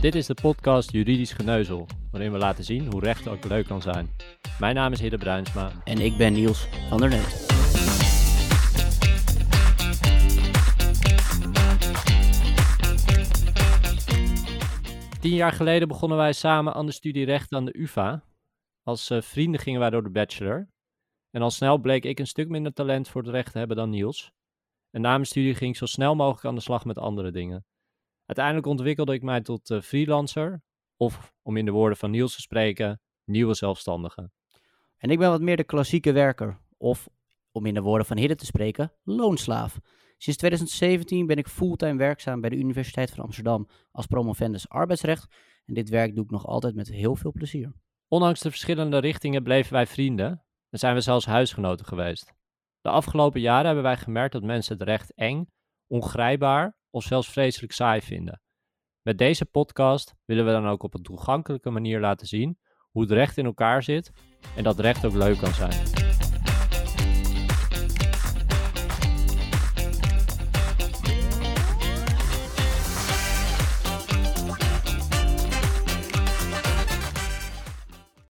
Dit is de podcast Juridisch Geneuzel, waarin we laten zien hoe recht ook leuk kan zijn. Mijn naam is Hidde Bruinsma. En ik ben Niels van der Neut. Tien jaar geleden begonnen wij samen aan de studie recht aan de UvA. Als uh, vrienden gingen wij door de bachelor. En al snel bleek ik een stuk minder talent voor het recht te hebben dan Niels. En na mijn studie ging ik zo snel mogelijk aan de slag met andere dingen. Uiteindelijk ontwikkelde ik mij tot uh, freelancer, of om in de woorden van Niels te spreken, nieuwe zelfstandige. En ik ben wat meer de klassieke werker, of om in de woorden van Hidde te spreken, loonslaaf. Sinds 2017 ben ik fulltime werkzaam bij de Universiteit van Amsterdam als promovendus arbeidsrecht. En dit werk doe ik nog altijd met heel veel plezier. Ondanks de verschillende richtingen bleven wij vrienden en zijn we zelfs huisgenoten geweest. De afgelopen jaren hebben wij gemerkt dat mensen het recht eng, ongrijpbaar of zelfs vreselijk saai vinden. Met deze podcast willen we dan ook op een toegankelijke manier laten zien hoe het recht in elkaar zit en dat recht ook leuk kan zijn.